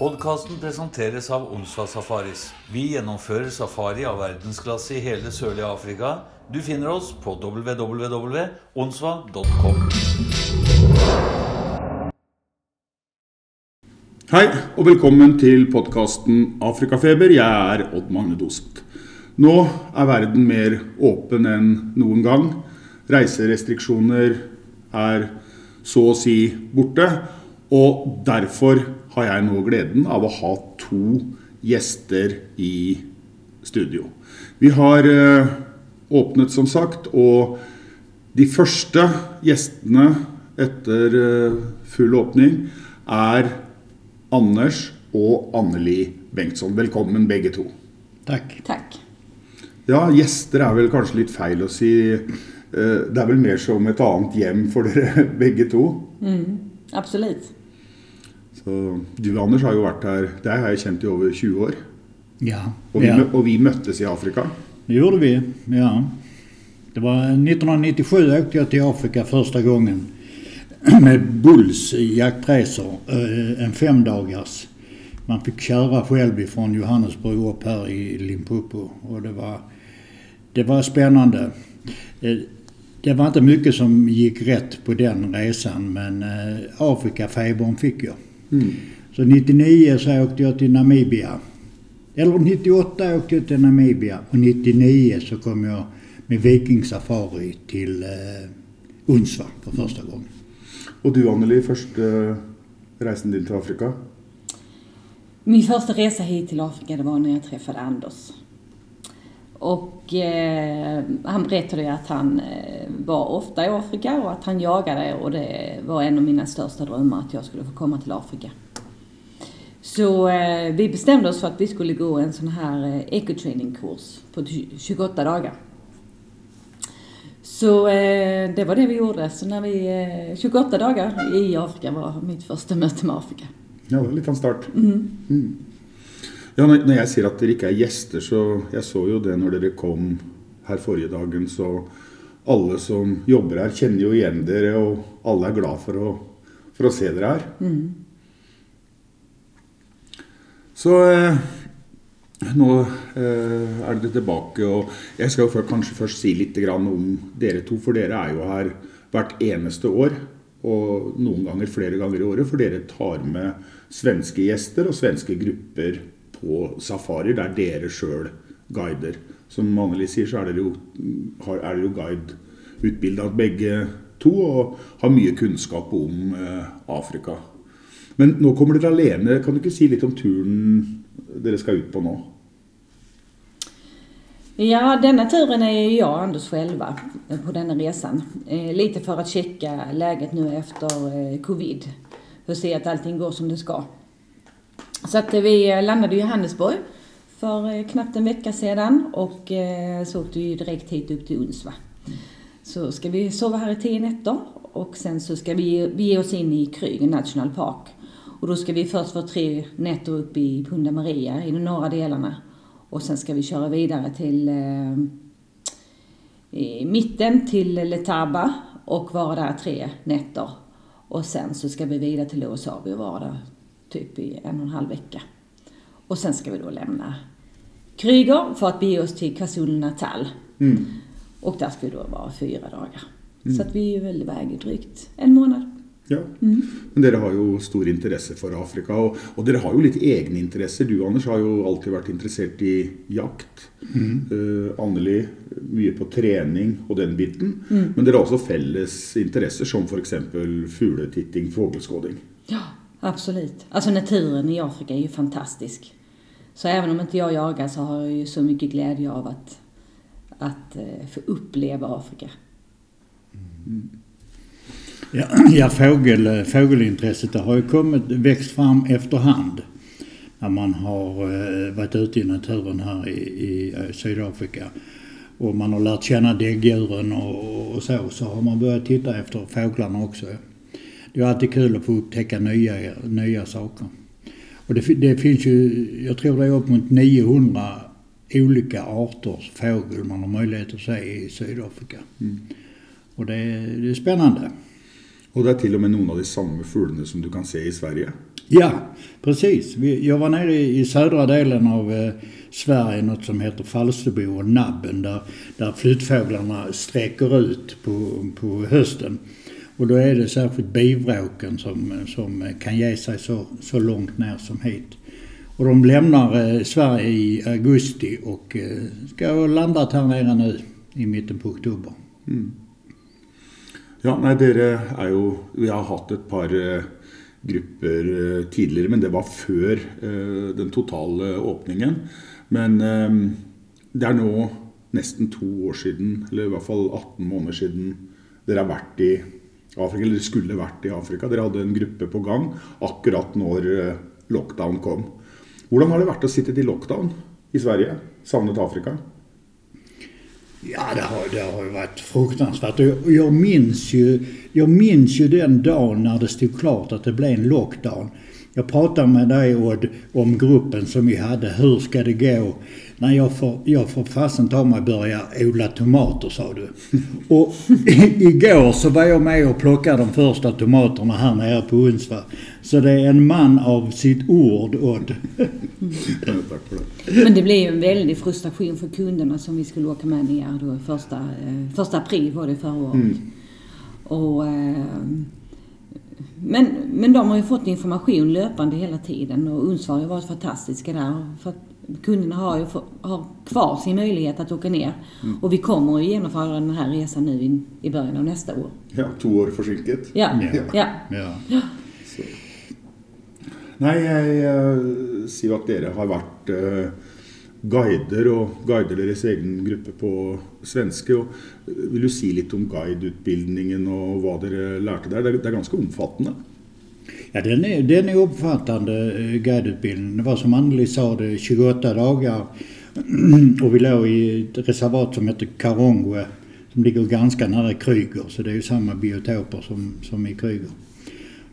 Podkasten presenteres av Onsdag Safaris. Vi gjennomfører safari av verdensklasse i hele sørlige Afrika. Du finner oss på www.onsva.com. Hei, og velkommen til podkasten Afrikafeber. Jeg er Odd Magne Doseth. Nå er verden mer åpen enn noen gang. Reiserestriksjoner er så å si borte. Og derfor har jeg nå gleden av å ha to gjester i studio. Vi har eh, åpnet, som sagt, og de første gjestene etter eh, full åpning er Anders og Anneli Bengtsson. Velkommen begge to. Takk. Tack. Ja, gjester er vel kanskje litt feil å si. Eh, Det er vel mer som et annet hjem for dere begge to. Absolut. Så du, Anders, har jo vært her Deg har jeg kjent i over 20 år. Ja, Og vi, ja. og vi møttes i Afrika. det gjorde vi. Ja. Det var 1997 åkte jag till Afrika första gången med Bulls jaktresor. eh, En femdagars. Man fick köra själv ifrån Johannesburg upp här i Limpopo. Och det var, det var spännande. Eh, Det var inte mycket som gick rätt på den resan men eh, Afrikafebern fick jag. Så 99 så åkte jag till Namibia. Eller 98 åkte jag till Namibia och 99 så kom jag med Viking Safari till eh, Unsva för första gången. Og du, Anneli, første reisen din til Afrika? Min första resa hit till Afrika det var när jag träffade Anders. Och eh, han berättade att han eh, var ofta i Afrika och att han jagade och det var en av mina största drömmar att jag skulle få komma till Afrika. Så eh, vi bestämde oss för att vi skulle gå en sån här eh, ecotraining-kurs på 28 dagar. Så eh, det var det vi gjorde. Så när vi, eh, 28 dagar i Afrika var mitt första möte med Afrika. Ja, det var en start. Mm. Ja, når, når jeg sier at dere ikke er gjester, så Jeg så jo det når dere kom her forrige dagen, så alle som jobber her, kjenner jo igjen dere, og alle er glad for å, for å se dere her. Så eh, nå eh, er dere tilbake, og jeg skal jo før, kanskje først si litt grann om dere to, for dere er jo her hvert eneste år. Og noen ganger flere ganger i året, for dere tar med svenske gjester og svenske grupper på safarier der dere sjøl guider. Som Anneli sier, så er dere jo, har- er dere jo guideutbilda begge to og har mye kunnskap om eh, Afrika. Men nå kommer dere alene. Kan du ikke si litt om turen dere skal ut på nå? Ja, denna turen är ju jag och Anders själva eh, på denna resan. Eh, lite för att checka läget nu efter eh, covid. För att se att allting går som det ska. Så att eh, vi landade i Johannesburg för eh, knappt en vecka sedan och eh, så åkte vi direkt hit upp till Unsva. Så ska vi sova här i tio nätter och sen så ska vi bege ge oss in i Krüger National Park. Och då ska vi först vara tre nätter upp i Punda Maria i de norra delarna. Och sen ska vi köra vidare till eh, i mitten till Letaba och vara där tre nätter. Och sen så ska vi vidare till Luosabi och vara där typ i en och en halv vecka. Och sen ska vi då lämna Kryger för att bege oss till KwaZulu-Natal. Och där ska vi då vara fyra dagar. Så att vi är väl iväg i drygt en månad. Ja. Men dere har jo stor interesse for Afrika, og, og dere har jo litt egne interesser. Du, Anders, har jo alltid vært interessert i jakt. Eh, Anneli mye på trening og den biten. Men dere har også felles interesser, som f.eks. fugletitting, fågelskåding. Ja, absolut. Alltså naturen i Afrika är ju fantastisk. Så även om inte jag jagar så har jag ju så mycket glädje av att, att eh, få uppleva Afrika. Mm. Ja, ja fågel, eh, fågelintresset det har ju kommit, växt fram efterhand. När man har eh, varit ute i naturen här i, i Sydafrika. Och man har lärt känna däggdjuren och, och så. Så har man börjat titta efter fåglarna också. Det är alltid kul att få upptäcka nya, nya saker. Och det, det finns ju, jag tror det är upp mot 900 olika arters fågel man har möjlighet att se i Sydafrika. Och det, är- det är spännande. Och det är till och med några av de samma fåglarna som du kan se i Sverige. Ja, precis. Jag var nere i i södra delen av eh, Sverige, något som heter Falsterbo och Nabben, där, där flyttfåglarna sträcker ut på, på hösten. Och då är det särskilt bivråken som, som kan ge sig så, så långt ner som hit. Och de lämnar eh, Sverige i augusti och eh, ska ha landat här nere nu i mitten på oktober. Mm. Ja, nej, dere är ju... Vi har haft ett par eh, grupper tidigare, men det var före den totala öppningen. Men ehm, det är nu nästan två år sedan, eller i alla fall 18 månader sedan, dere har varit i Afrika, eller skulle vært i Afrika. Dere hadde en gruppe på gang akkurat når eh, lockdown kom. Hvordan har det vært å sitte i lockdown i Sverige? Savnet Afrika? Ja, det har, det har ju varit fruktansvärt. Jag, jag, minns ju, jag minns ju den dagen när det stod klart att det blev en lockdown. Jag pratade med dig Odd om gruppen som vi hade. Hur ska det gå? Nej, jag får, jag får fasen ta mig börja odla tomater, sa du. Och i- igår så var jag med och plockade de första tomaterna här nere på Unsva. Så det är en man av sitt ord, Odd. Men det blev ju en väldig frustration för kunderna som vi skulle åka med ner då första, eh, första april var det förra året. Och, eh, men, men de har ju fått information löpande hela tiden och Undsvar har ju varit fantastiska där. För att kunderna har ju få, har kvar sin möjlighet att åka ner. Och vi kommer att genomföra den här resan nu i, i början av nästa år. Ja, to år forsinket. Ja, Ja. ja. Ja. Så. Nei, jeg eh, sier jo at dere har vært eh, guider og guider deres egen gruppe på svenske. Og eh, vil du si litt om guideutbildningen og hva dere lærte der? Det er, det är ganska omfattande. Ja, den är, den är omfattande, eh, guideutbildningen. Det var som Anneli sa, det är 28 dagar. Och vi låg i ett reservat som heter Karongwe, som ligger ganska nära Kryger. Så det är ju samma biotoper som, som i Kryger.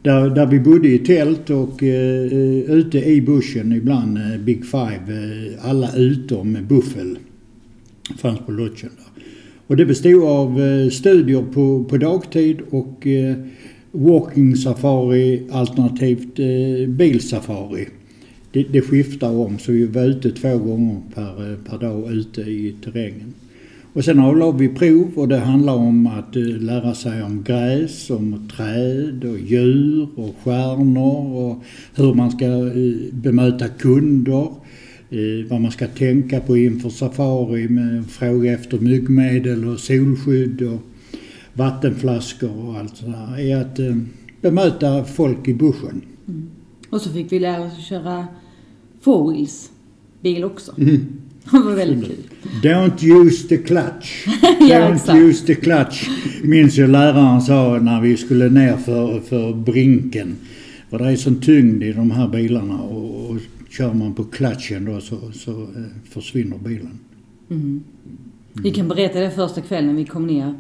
Där, där vi bodde i tält och eh, eh, ute i bushen ibland, eh, Big Five, eh, alla utom Buffel fanns på lodgen där. Och det bestod av eh, studier på, på dagtid och eh, walking safari alternativt eh, bilsafari. Det, det skiftar om så vi var ute två gånger per, eh, per dag ute i terrängen. Och sen avlade vi prov och det handlar om att eh, lära sig om gräs, om träd och djur och stjärnor och hur man ska eh, bemöta kunder. Eh, vad man ska tänka på inför safari med fråga efter myggmedel och solskydd och vattenflaskor och allt sådär. Är att bemöta folk i buschen. Och så fick vi lära oss att köra four bil också. Det var väldigt kul. Don't use the clutch. Ja, Don't exakt. use the clutch. Minns jag läraren sa när vi skulle ner för, för brinken. För det är sån tyngd i de här bilarna och, och kör man på clutchen då så, så eh, försvinner bilen. Mm. Vi kan berätta det första kvällen vi kom ner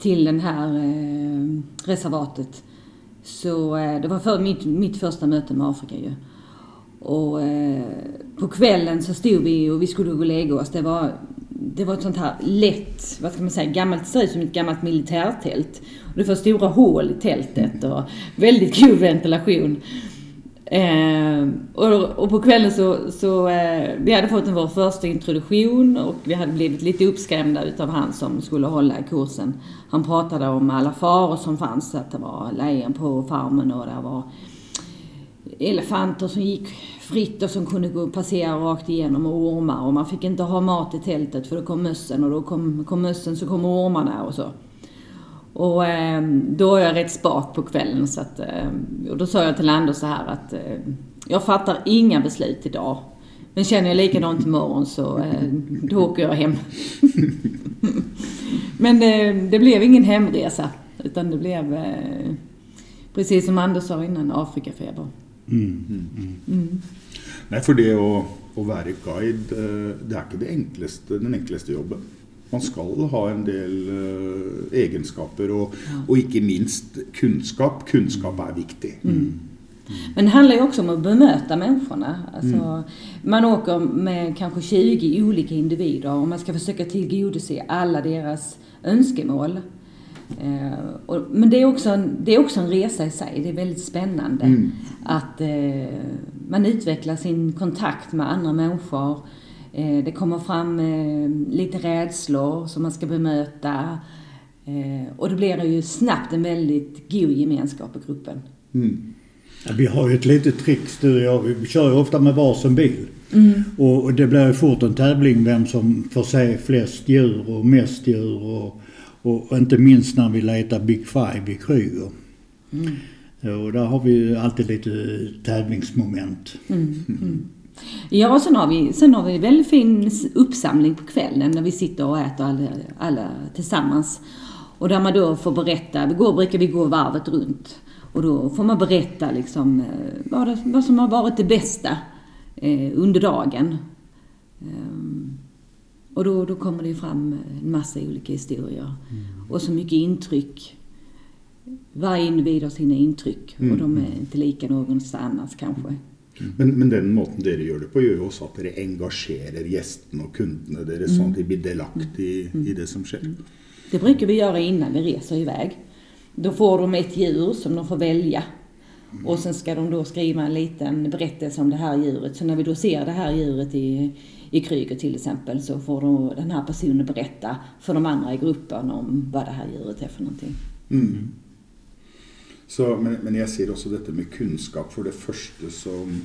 till den här eh, reservatet. Så eh, det var för mitt, mitt första möte med Afrika ju. Och eh, på kvällen så stod vi och vi skulle gå och lägga oss. Det var, det var ett sånt här lätt, vad ska man säga, gammalt, ser ut som ett gammalt militärtält. Och det var stora hål i tältet och väldigt god ventilation. Eh, och, och på kvällen så, så eh, vi hade fått en vår första introduktion och vi hade blivit lite uppskrämda utav han som skulle hålla i kursen. Han pratade om alla faror som fanns, att det var lejon på farmen och det var elefanter som gick fritt och som kunde gå passera rakt igenom och ormar och man fick inte ha mat i tältet för då kom mössen och då kom, kom mössen så kom ormarna och så. Och eh, då är jag rätt spak på kvällen så att, eh, och då sa jag till Anders så här att eh, jag fattar inga beslut idag. Men känner jag likadant imorgon så eh, då åker jag hem. Men eh, det blev ingen hemresa utan det blev eh, precis som Anders sa innan, Afrikafeber. Mm. Mm. Nei, for det å, å være guide, eh, det er ikke enkleste, den enkleste jobben. Man skal ha en del eh, egenskaper og, og ikke minst kunnskap. Kunnskap er viktig. Men det handlar ju också om att bemöta människorna. Alltså, Man åker med kanske 20 olika individer och man ska försöka tillgodose alla deras önskemål. Eh, och, men det är, också en, det är också en resa i sig. Det är väldigt spännande. Mm. Att eh, man utvecklar sin kontakt med andra människor. Eh, det kommer fram eh, lite rädslor som man ska bemöta. Eh, och det blir ju snabbt en väldigt god gemenskap i gruppen. Mm. Ja, vi har ju ett litet trick du och jag. Vi kör ju ofta med varsin bil. Och, och det blir ju fort en tävling vem som får se flest djur och mest djur. Och, och inte minst när vi letar Big Five i Kryger. Och där har vi alltid lite tävlingsmoment. Ja, och sen har vi, sen har vi väldigt fin uppsamling på kvällen när vi sitter och äter alla, alla tillsammans. Och där man då får berätta, vi går, brukar vi gå varvet runt. Och då får man berätta liksom eh, vad, det, vad som har varit det bästa eh, under dagen. Ehm, och då, då kommer det fram en massa olika historier. Och så mycket intryck. Varje individ har sina intryck och de är inte lika någonstans kanske. Men, men den måten dere gjør det på, gjør jo også at dere engasjerer gjestene og kundene deres, sånn at de blir delaktige i, i det som skjer. Det brukar vi göra innan vi reser iväg. Då får de ett djur som de får välja. Och sen ska de då skriva en liten berättelse om det här djuret. Så när vi då ser det här djuret i, i Kryger till exempel så får då den här personen berätta för de andra i gruppen om vad det här djuret är för någonting. Mm. Så, men, men jeg sier også dette med kunnskap. For det første som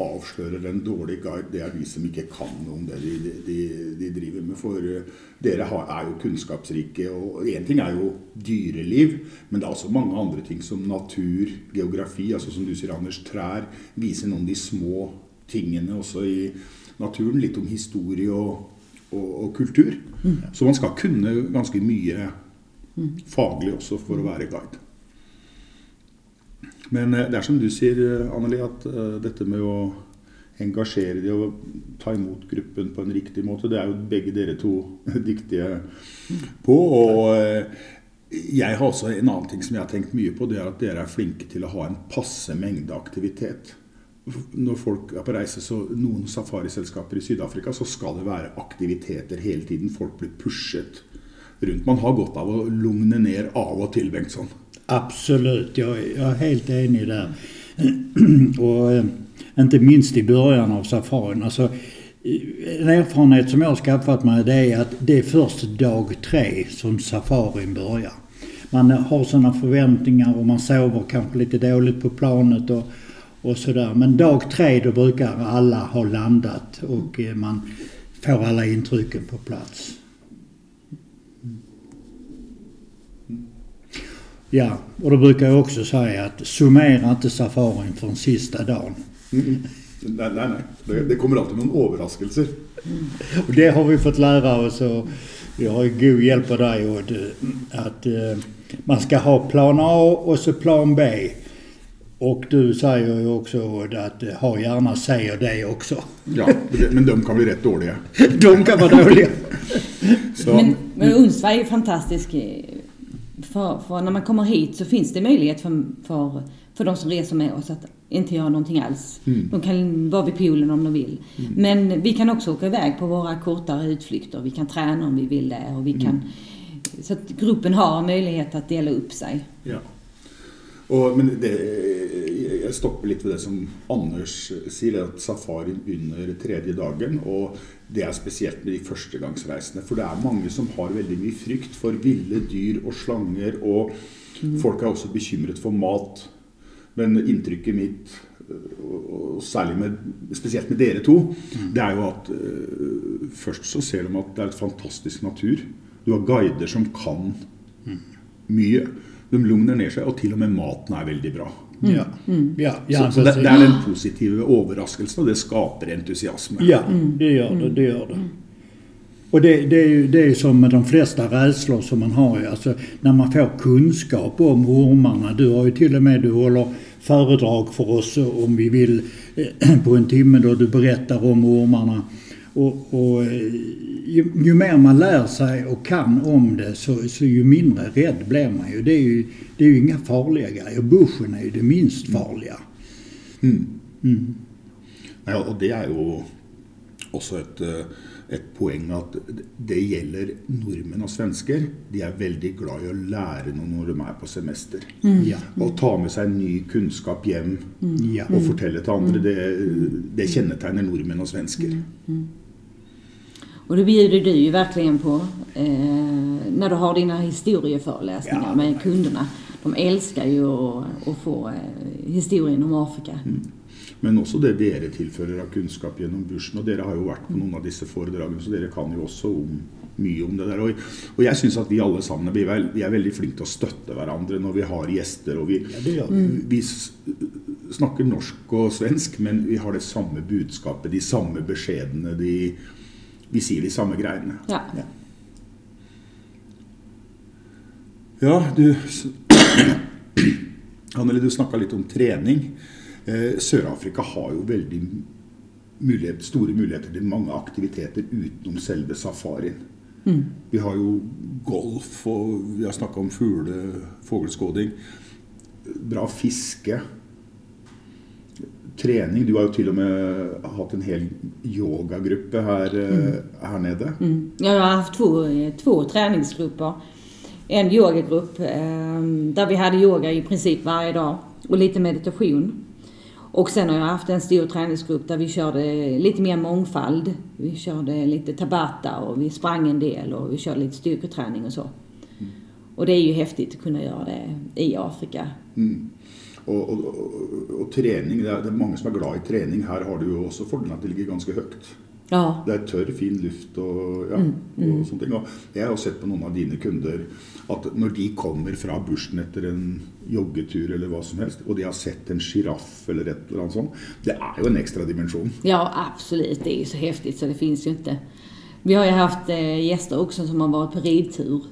avslører en dårlig guide, det er de som ikke kan noe om det de, de, de driver med. For dere har, er jo kunnskapsrike. Og én ting er jo dyreliv, men det er også mange andre ting som natur, geografi, altså som du sier, Anders, trær. Viser noen av de små tingene også i naturen. Litt om historie og, og, og kultur. Så man skal kunne ganske mye faglig også for å være guide. Men eh, det er som du sier, eh, Anneli, at eh, dette med å engasjere de og ta imot gruppen på en riktig måte, det er jo begge dere to dyktige på. Og jeg har også en annen ting som jeg har tenkt mye på, det er at dere er flinke til å ha en passe mengde aktivitet. Når folk er på reise, så Noen safariselskaper i Syd-Afrika så skal det være aktiviteter hele tiden. Folk blir pushet rundt. Man har godt av å lugne ned av og til, Bengtsson. Absolut, jag, är- jag är helt enig där. och eh, inte minst i början av safarin. Alltså, en erfarenhet som jag har skaffat mig det är att det är först dag tre som safarin börjar. Man har sina förväntningar och man sover kanske lite dåligt på planet och, och sådär. Men dag tre då brukar alla ha landat och eh, man får alla intrycken på plats. Ja, och då brukar jag också säga att summera inte safarin från sista dagen. Nei, nei, nei. Det, det kommer alltid noen overraskelser. Och det har vi fått lära oss och vi har ju god hjälp av dig Odd, att eh, man ska ha plan A och så plan B. Och du säger ju också att eh, ha gärna C och D också. Ja, Men de kan bli rett dårlige. De kan vara dåliga. Så, Men, men Undsva är ju fantastisk. För, för när man kommer hit så finns det möjlighet för, för, för de som reser med oss att inte göra någonting alls. De kan vara vid poolen om de vill. Men vi kan också åka iväg på våra kortare utflykter. Vi kan träna om vi vill det. Och vi kan, Så att gruppen har möjlighet att dela upp sig. Ja. Og, men det, jeg stopper litt ved det som Anders sier, at safarien begynner tredje dagen. Og det er spesielt med de førstegangsreisende. For det er mange som har veldig mye frykt for ville dyr og slanger. Og folk er også bekymret for mat. Men inntrykket mitt, og særlig med, spesielt med dere to, det er jo at øh, først så ser de at det er et fantastisk natur. Du har guider som kan mye. De lugner ned seg, og til og med maten er veldig bra. Ja, ja, ja, så så det, det er den positive overraskelsen, og det skaper entusiasme. Ja, det gör det. det, gör det. Och det, det, är ju, det är ju som med de flesta rädslor som man har. ju. Alltså, när man får kunskap om ormarna. Du har ju till och med du håller föredrag för oss om vi vill eh, på en timme då du berättar om ormarna. Och, och eh, ju, ju mer man lär sig och kan om det så, så ju mindre rädd blir man ju. Det är ju, det är ju inga farliga grejer. Bushen är ju det minst farliga. Ja, og det er jo også et, eh, et poeng at det gjelder nordmenn og svensker. De er veldig glad i å lære noe når de er på semester. Ja. Å ta med seg ny kunnskap hjem Ja. og fortelle til andre, det, det kjennetegner nordmenn og svensker. Och det bjuder du ju verkligen på eh, när du har dina historieföreläsningar Ja. med kunderna. De älskar ju att, att få eh, historien om Afrika. Men også det dere tilfører av kunnskap gjennom bursen. Og dere har jo vært på noen av disse foredragene, så dere kan jo også om, mye om det der. Og, og jeg syns at vi alle sammen vi er, vi er veldig flinke til å støtte hverandre når vi har gjester. Og vi, gjør vi. vi s- snakker norsk og svensk, men vi har det samme budskapet, de samme beskjedene. De, vi sier de samme greiene. Ja. Ja, du Anneli, du snakka litt om trening. Eh, Sør-Afrika har jo veldig mulighet, store muligheter til mange aktiviteter utenom selve safarien. Vi har jo golf, og vi har snakka om fugle, fugleskåding. Bra fiske. Trening. Du har jo til og med hatt en hel yogagruppe her, eh, her nede. Mm. Jag har haft två, två träningsgrupper. En yogagrupp eh, där vi hade yoga i princip varje dag och lite meditation. Och sen har jag haft en stor träningsgrupp där vi körde lite mer mångfald. Vi körde lite tabata och vi sprang en del och vi körde lite styrketräning och så. Och det är ju häftigt att kunna göra det i Afrika. Mm. Og, og, og, og trening, det er, det er mange som er glad i trening. Her har du jo også fordelen at det ligger ganske høyt. Ja, Det er tørr, fin luft og, ja, og sånne ting. Og jeg har jo sett på noen av dine kunder at når de kommer fra bushen etter en joggetur eller hva som helst, og de har sett en sjiraff eller et eller annet sånt, det er jo en ekstra dimensjon. Ja, absolut. Det är ju så häftigt så det finns ju inte. Vi har ju haft eh, gäster också som har varit på ridtur.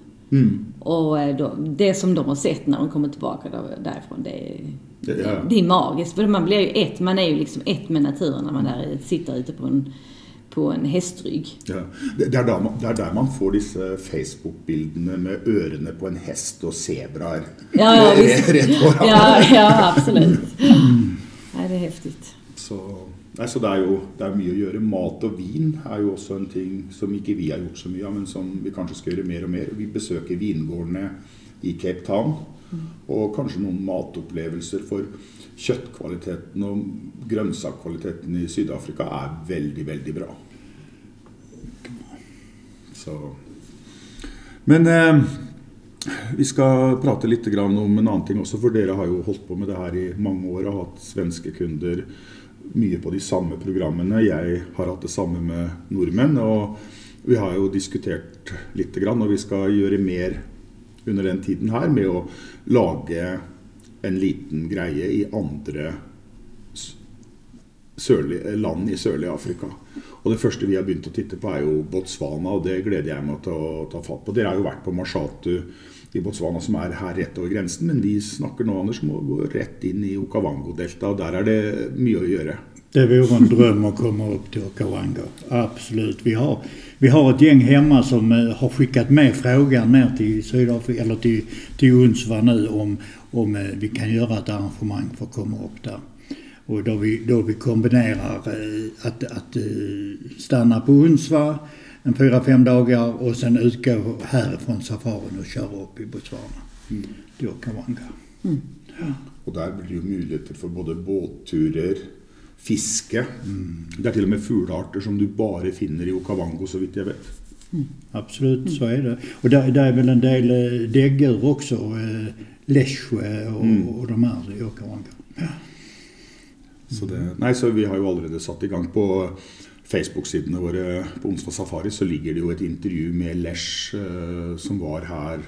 Och eh, då, det som de har sett när de kommer tillbaka där, därifrån, det är, Det- ja. det är magiskt. För man blir ju ett, man är ju liksom ett med naturen när man där sitter ute på en, på en hästrygg. Ja. Det, er da man, det er der man får disse Facebook-bildene med ørene på en hest og sebraer Ja, ja, visst. Ja, ja absolut. Ja, det är häftigt. Så, nei, så det er jo det er mye å gjøre. Mat og vin er jo også en ting som ikke vi har gjort så mye av, men som vi kanskje skal gjøre mer og mer. Vi besøker vingårdene i Cape Town. Og kanskje noen matopplevelser for kjøttkvaliteten og grønnsakkvaliteten i Syd-Afrika er veldig, veldig bra. Så Men eh, vi skal prate litt grann om en annen ting også, for dere har jo holdt på med det her i mange år og hatt svenske kunder mye på de samme programmene. Jeg har hatt det samme med nordmenn. og Vi har jo diskutert lite grann, og vi skal gjøre mer under den tiden her med å lage en liten greie i andre s- land i sørlige Afrika. Og det første vi har begynt å titte på, er jo Botswana, og det gleder jeg meg til å ta fatt på. Dere har jo vært på Mashatu i Botswana, som er her rett over grensen, men vi snakker nå, Anders, om å gå rett inn i Okavango-deltaet, og der er det mye å gjøre. Det vore en dröm att komma upp till Okavango. Absolut. Vi har, vi har ett gäng hemma som eh, har skickat med frågan ner till Sydafrika, eller till, till Unsva nu om, om eh, vi kan göra ett arrangemang för att komma upp där. Och då vi, då vi kombinerar eh, att, att stanna på Unsva en fyra, fem dagar och sen utgå härifrån safarin och köra upp i Botswana. Till Okavango. Og der blir det jo muligheter for både båtturer, fiske. Det er til og med fuglearter som du bare finner i Okavango, så vidt jeg vet. Absolut, så är det. Och där, där är väl en del eh, däggdjur också. Eh, Lesjö och, och de här i Okavango. Ja. Så, det, nei, så vi har jo allerede satt i gang på Facebook-sidene våre på Onsdag Safari så ligger det jo et intervju med Lesh eh, som var her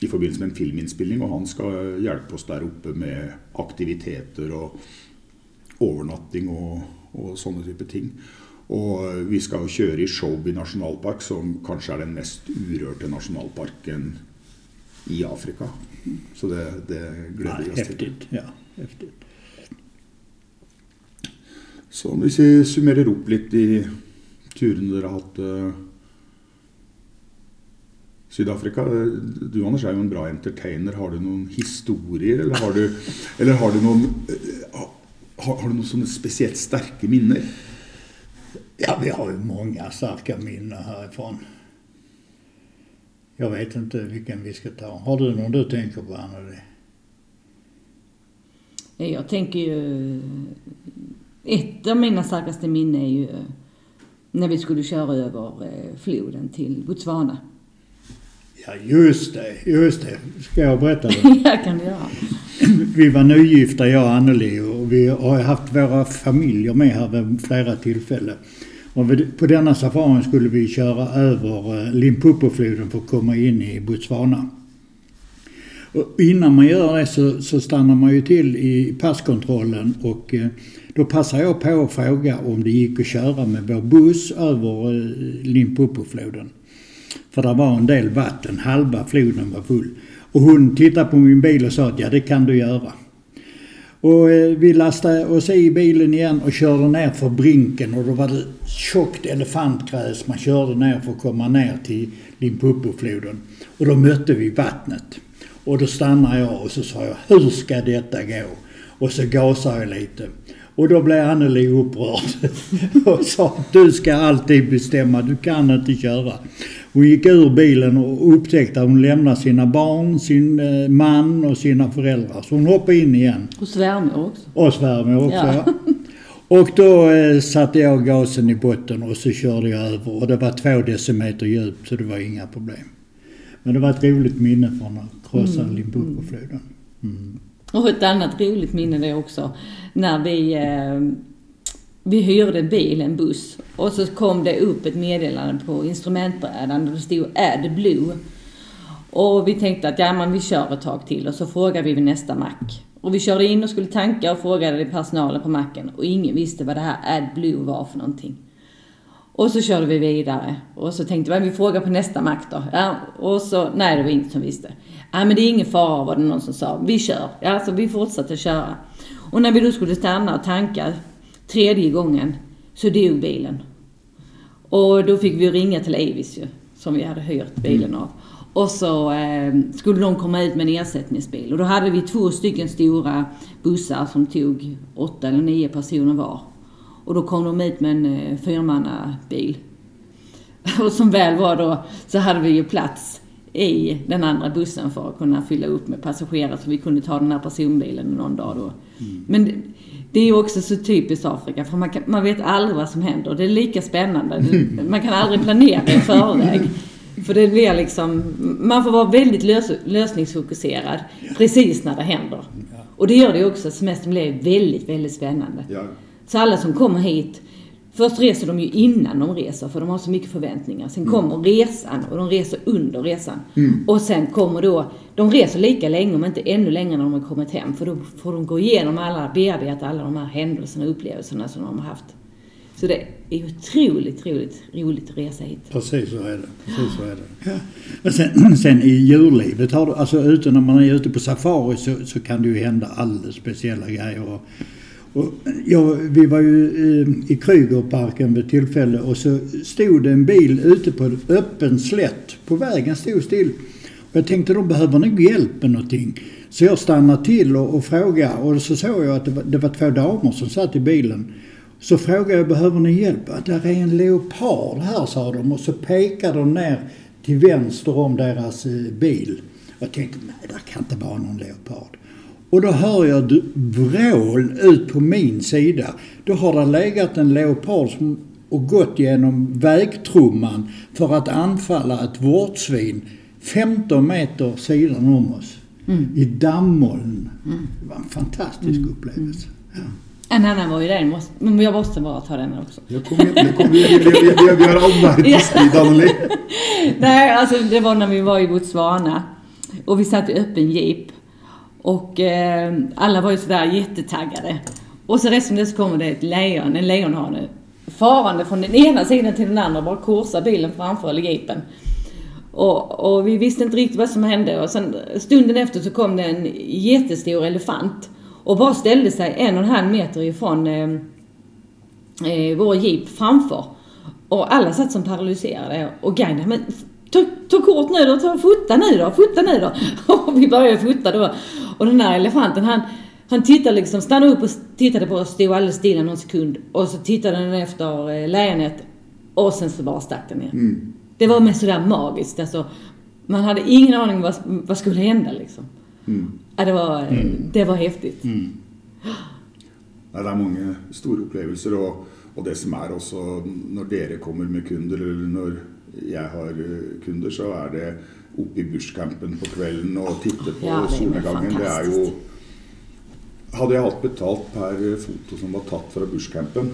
i forbindelse med en filminnspilling, og han skal hjelpe oss der oppe med aktiviteter og overnatting og, og sånne type ting. Og vi skal jo kjøre i Shobi nasjonalpark, som kanskje er den mest urørte nasjonalparken i Afrika. Så det, det gleder vi oss til. Heftig. Ja, häftigt. Så hvis vi summerer opp litt de turene dere har hatt eh, Syd-Afrika Du Anders er jo en bra entertainer. Har du noen historier, eller har du, eller har du noen eh, har, har du noen sånne spesielt sterke minner? Ja, vi har ju många starka minnen härifrån. Jag vet inte vilken vi ska ta. Har du någon du tänker på, Anneli? Jag tänker ju... Ett av mina starkaste minnen är ju när vi skulle köra över eh, floden till Botswana. Ja, just det. Just det. Ska jag berätta det? ja, kan du göra. Vi var nygifta, jag och Anneli, och vi har haft våra familjer med här vid flera tillfällen. Och på denna safarin skulle vi köra över eh, Limpopo-floden för att komma in i Botswana. Och innan man gör det så, så stannar man ju till i passkontrollen och eh, då passar jag på att fråga om det gick att köra med vår buss över eh, Limpopofloden. För det var en del vatten, halva floden var full. Och hon tittade på min bil och sa att ja, det kan du göra. Och eh, vi lastade oss i bilen igen och körde ner för brinken och då var det tjockt elefantgräs man körde ner för att komma ner till Limpopofloden. Och då mötte vi vattnet. Och då stannade jag och så sa jag, hur ska detta gå? Och så gasade jag lite. Och då blev Anneli upprörd och sa, du ska alltid bestämma, du kan inte köra. Hon gick ur bilen och upptäckte att hon lämnade sina barn, sin eh, man och sina föräldrar. Så hon hoppade in igen. Och svärmor också. Och svärmor också, Ja. ja. Och då eh, satte jag gasen i botten och så körde jag över. Och det var två decimeter djupt så det var inga problem. Men det var ett roligt minne från att krossa Limpopo-floden. Mm. Och ett annat roligt minne det också. När vi, eh, vi hyrde en bil, en buss. Och så kom det upp ett meddelande på instrumentbrädan där det stod Add Blue. Och vi tänkte att ja men vi kör ett tag till och så frågade vi vid nästa mack. Och vi körde in och skulle tanka och frågade personalen på macken och ingen visste vad det här Add Blue var för någonting. Och så körde vi vidare. Och så tänkte men vi frågar på nästa mack då. Ja, och så, nej det var ingen som visste. Ja men det är ingen fara var det någon som sa. Vi kör. Ja, så vi fortsatte köra. Och när vi då skulle stanna och tanka tredje gången så dog bilen. Och då fick vi ringa till Avis ju, som vi hade hyrt bilen av. Och så eh, skulle de komma ut med en ersättningsbil. Och då hade vi två stycken stora bussar som tog åtta eller nio personer var. Och då kom de ut med en eh, fyrmannabil. Och som väl var då så hade vi ju plats i den andra bussen för att kunna fylla upp med passagerare så vi kunde ta den här personbilen någon dag då. Men det, är ju också så typiskt Afrika för man, kan, man vet aldrig vad som händer. Det är lika spännande. Man kan aldrig planera i förväg. För det blir liksom, man får vara väldigt lös, lösningsfokuserad precis när det händer. Och det gör det ju också, semestern blir väldigt, väldigt spännande. Ja. Så alla som kommer hit, först reser de ju innan de reser för de har så mycket förväntningar. Sen kommer resan och de reser under resan. Och sen kommer då, de reser lika länge om inte ännu längre när de har kommit hem. För då får de gå igenom alla, bearbeta alla de här händelserna och upplevelserna som de har haft. Så det är otroligt, otroligt roligt att resa hit. Precis så är det. Precis så är det. Ja. Men sen, sen i djurlivet, har du, alltså ute när man är ute på safari så, så kan det ju hända alldeles speciella grejer. Och, och, ja, vi var ju i, i Krügerparken vid tillfälle och så stod det en bil ute på en öppen slätt. På vägen stod still. Och jag tänkte de behöver nog hjälp med någonting. Så jag stannade till och, och frågade och så såg jag att det var, det var två damer som satt i bilen. Så frågade jag, behöver ni hjälp? Att där är en leopard här, sa de. Och så pekade de ner till vänster om deras eh, bil. Jag tänkte, nej, där kan inte vara någon leopard. Och då hör jag vrål ut på min sida. Då har det legat en leopard som, och gått genom vägtrumman för att anfalla ett vårtsvin 15 meter sidan om oss. I dammoln. Det var en fantastisk upplevelse. Ja. En annan var ju den, men jag måste bara ta den också. Jag kom, jag kom, vi, vi, vi, vi, vi har omvärldstid, Anneli. Nej, alltså det var när vi var i Botswana. Och vi satt i öppen jeep. Och eh, alla var ju sådär jättetaggade. Och så rätt som det så kommer det ett lejon, en lejonhane. Farande från den ena sidan till den andra, bara korsar bilen framför eller jeepen. Och, och vi visste inte riktigt vad som hände. Och sen stunden efter så kom det en jättestor elefant. Och bara ställde sig en och en halv meter ifrån eh, eh, vår jeep framför. Och alla satt som paralyserade och guiden, men ta, ta kort nu då, ta, fota nu då, fota nu då. Och vi började fota då. Och den där elefanten han, Han tittade liksom, stannade upp och tittade på oss, stod alldeles stilla någon sekund. Och så tittade den efter eh, lejonet. Och sen så bara stack den ner. Mm. Det var med sådär magiskt. Alltså, man hade ingen aning vad, vad skulle hända liksom. Mm. Ja, det, var, eh, det var häftigt. Nei, det er mange store opplevelser. Og, og det som er også når dere kommer med kunder, eller når jeg har eh, kunder, så er det oppe i bushcampen på kvelden og titte på Ja, det solnedgangen. Det er jo. Hadde jeg hatt betalt per foto som var tatt fra bushcampen,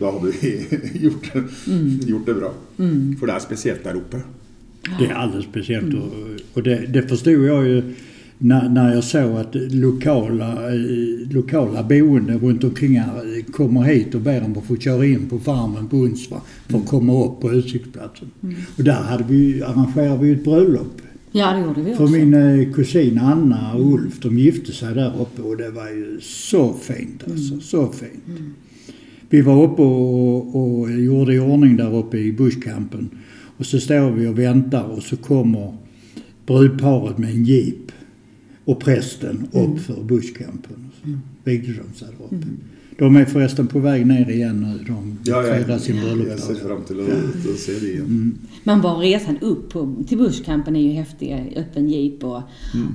da hadde vi gjort, det, Mm. gjort det bra. For det er spesielt der oppe. Det är alldeles speciellt och det, det förstod jag ju när, när jag såg att lokala, eh, lokala boende runt omkring här eh, kommer hit och ber om att få köra in på farmen på Unsva för att komma upp på utsiktsplatsen. Och där hade vi, arrangerade vi ett bröllop. Ja, det gjorde vi För också. min eh, kusin Anna och Ulf, de gifte sig där uppe och det var ju så fint alltså. Så fint. Vi var uppe och, och gjorde i ordning där uppe i bushcampen. Och så står vi och väntar och så kommer brudparet med en jeep och prästen upp för bushcampen. Och så vigde de sig där uppe. De är förresten på väg ner igen nu. De firar sin jeg ser bröllopsdag. fram til å, til å se de igjen. Men bara resan upp på, till bushcampen är ju häftig. Öppen jeep och,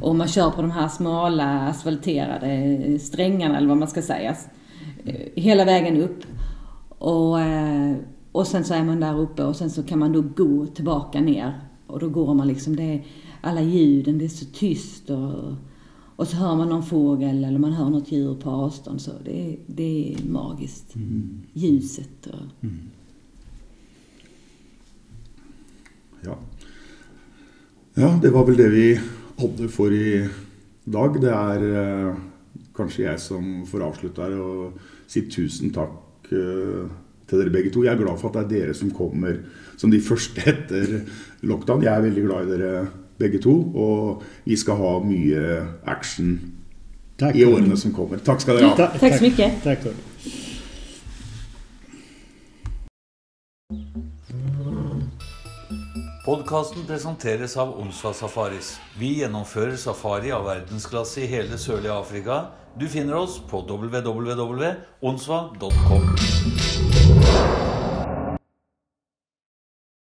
och man kör på de här smala asfalterade strängarna eller vad man ska säga. Eh, Hela vägen upp. Och, eh, och sen så är man där uppe och sen så kan man då gå tillbaka ner. Och då går man liksom, det är alla ljuden, det är så tyst och, och så hör man någon fågel eller man hör något djur på avstånd. Så det, är- det är magiskt. Ljuset och... Ja. ja, det var vel det vi hadde for i dag. Det er eh, kanskje jeg som får her og si tusen takk eh, til dere begge to. Jeg er glad for at det er dere som kommer som de første etter lockdown. Jeg er veldig glad i dere begge to, og vi skal ha mye action Tack. i årene som kommer. Takk skal dere ha. Ta- Tack så mycket. Tack. Podkasten presenteres av Onsva Safaris. Vi gjennomfører safari av verdensklasse i hele sørlige Afrika. Du finner oss på www.onsva.com.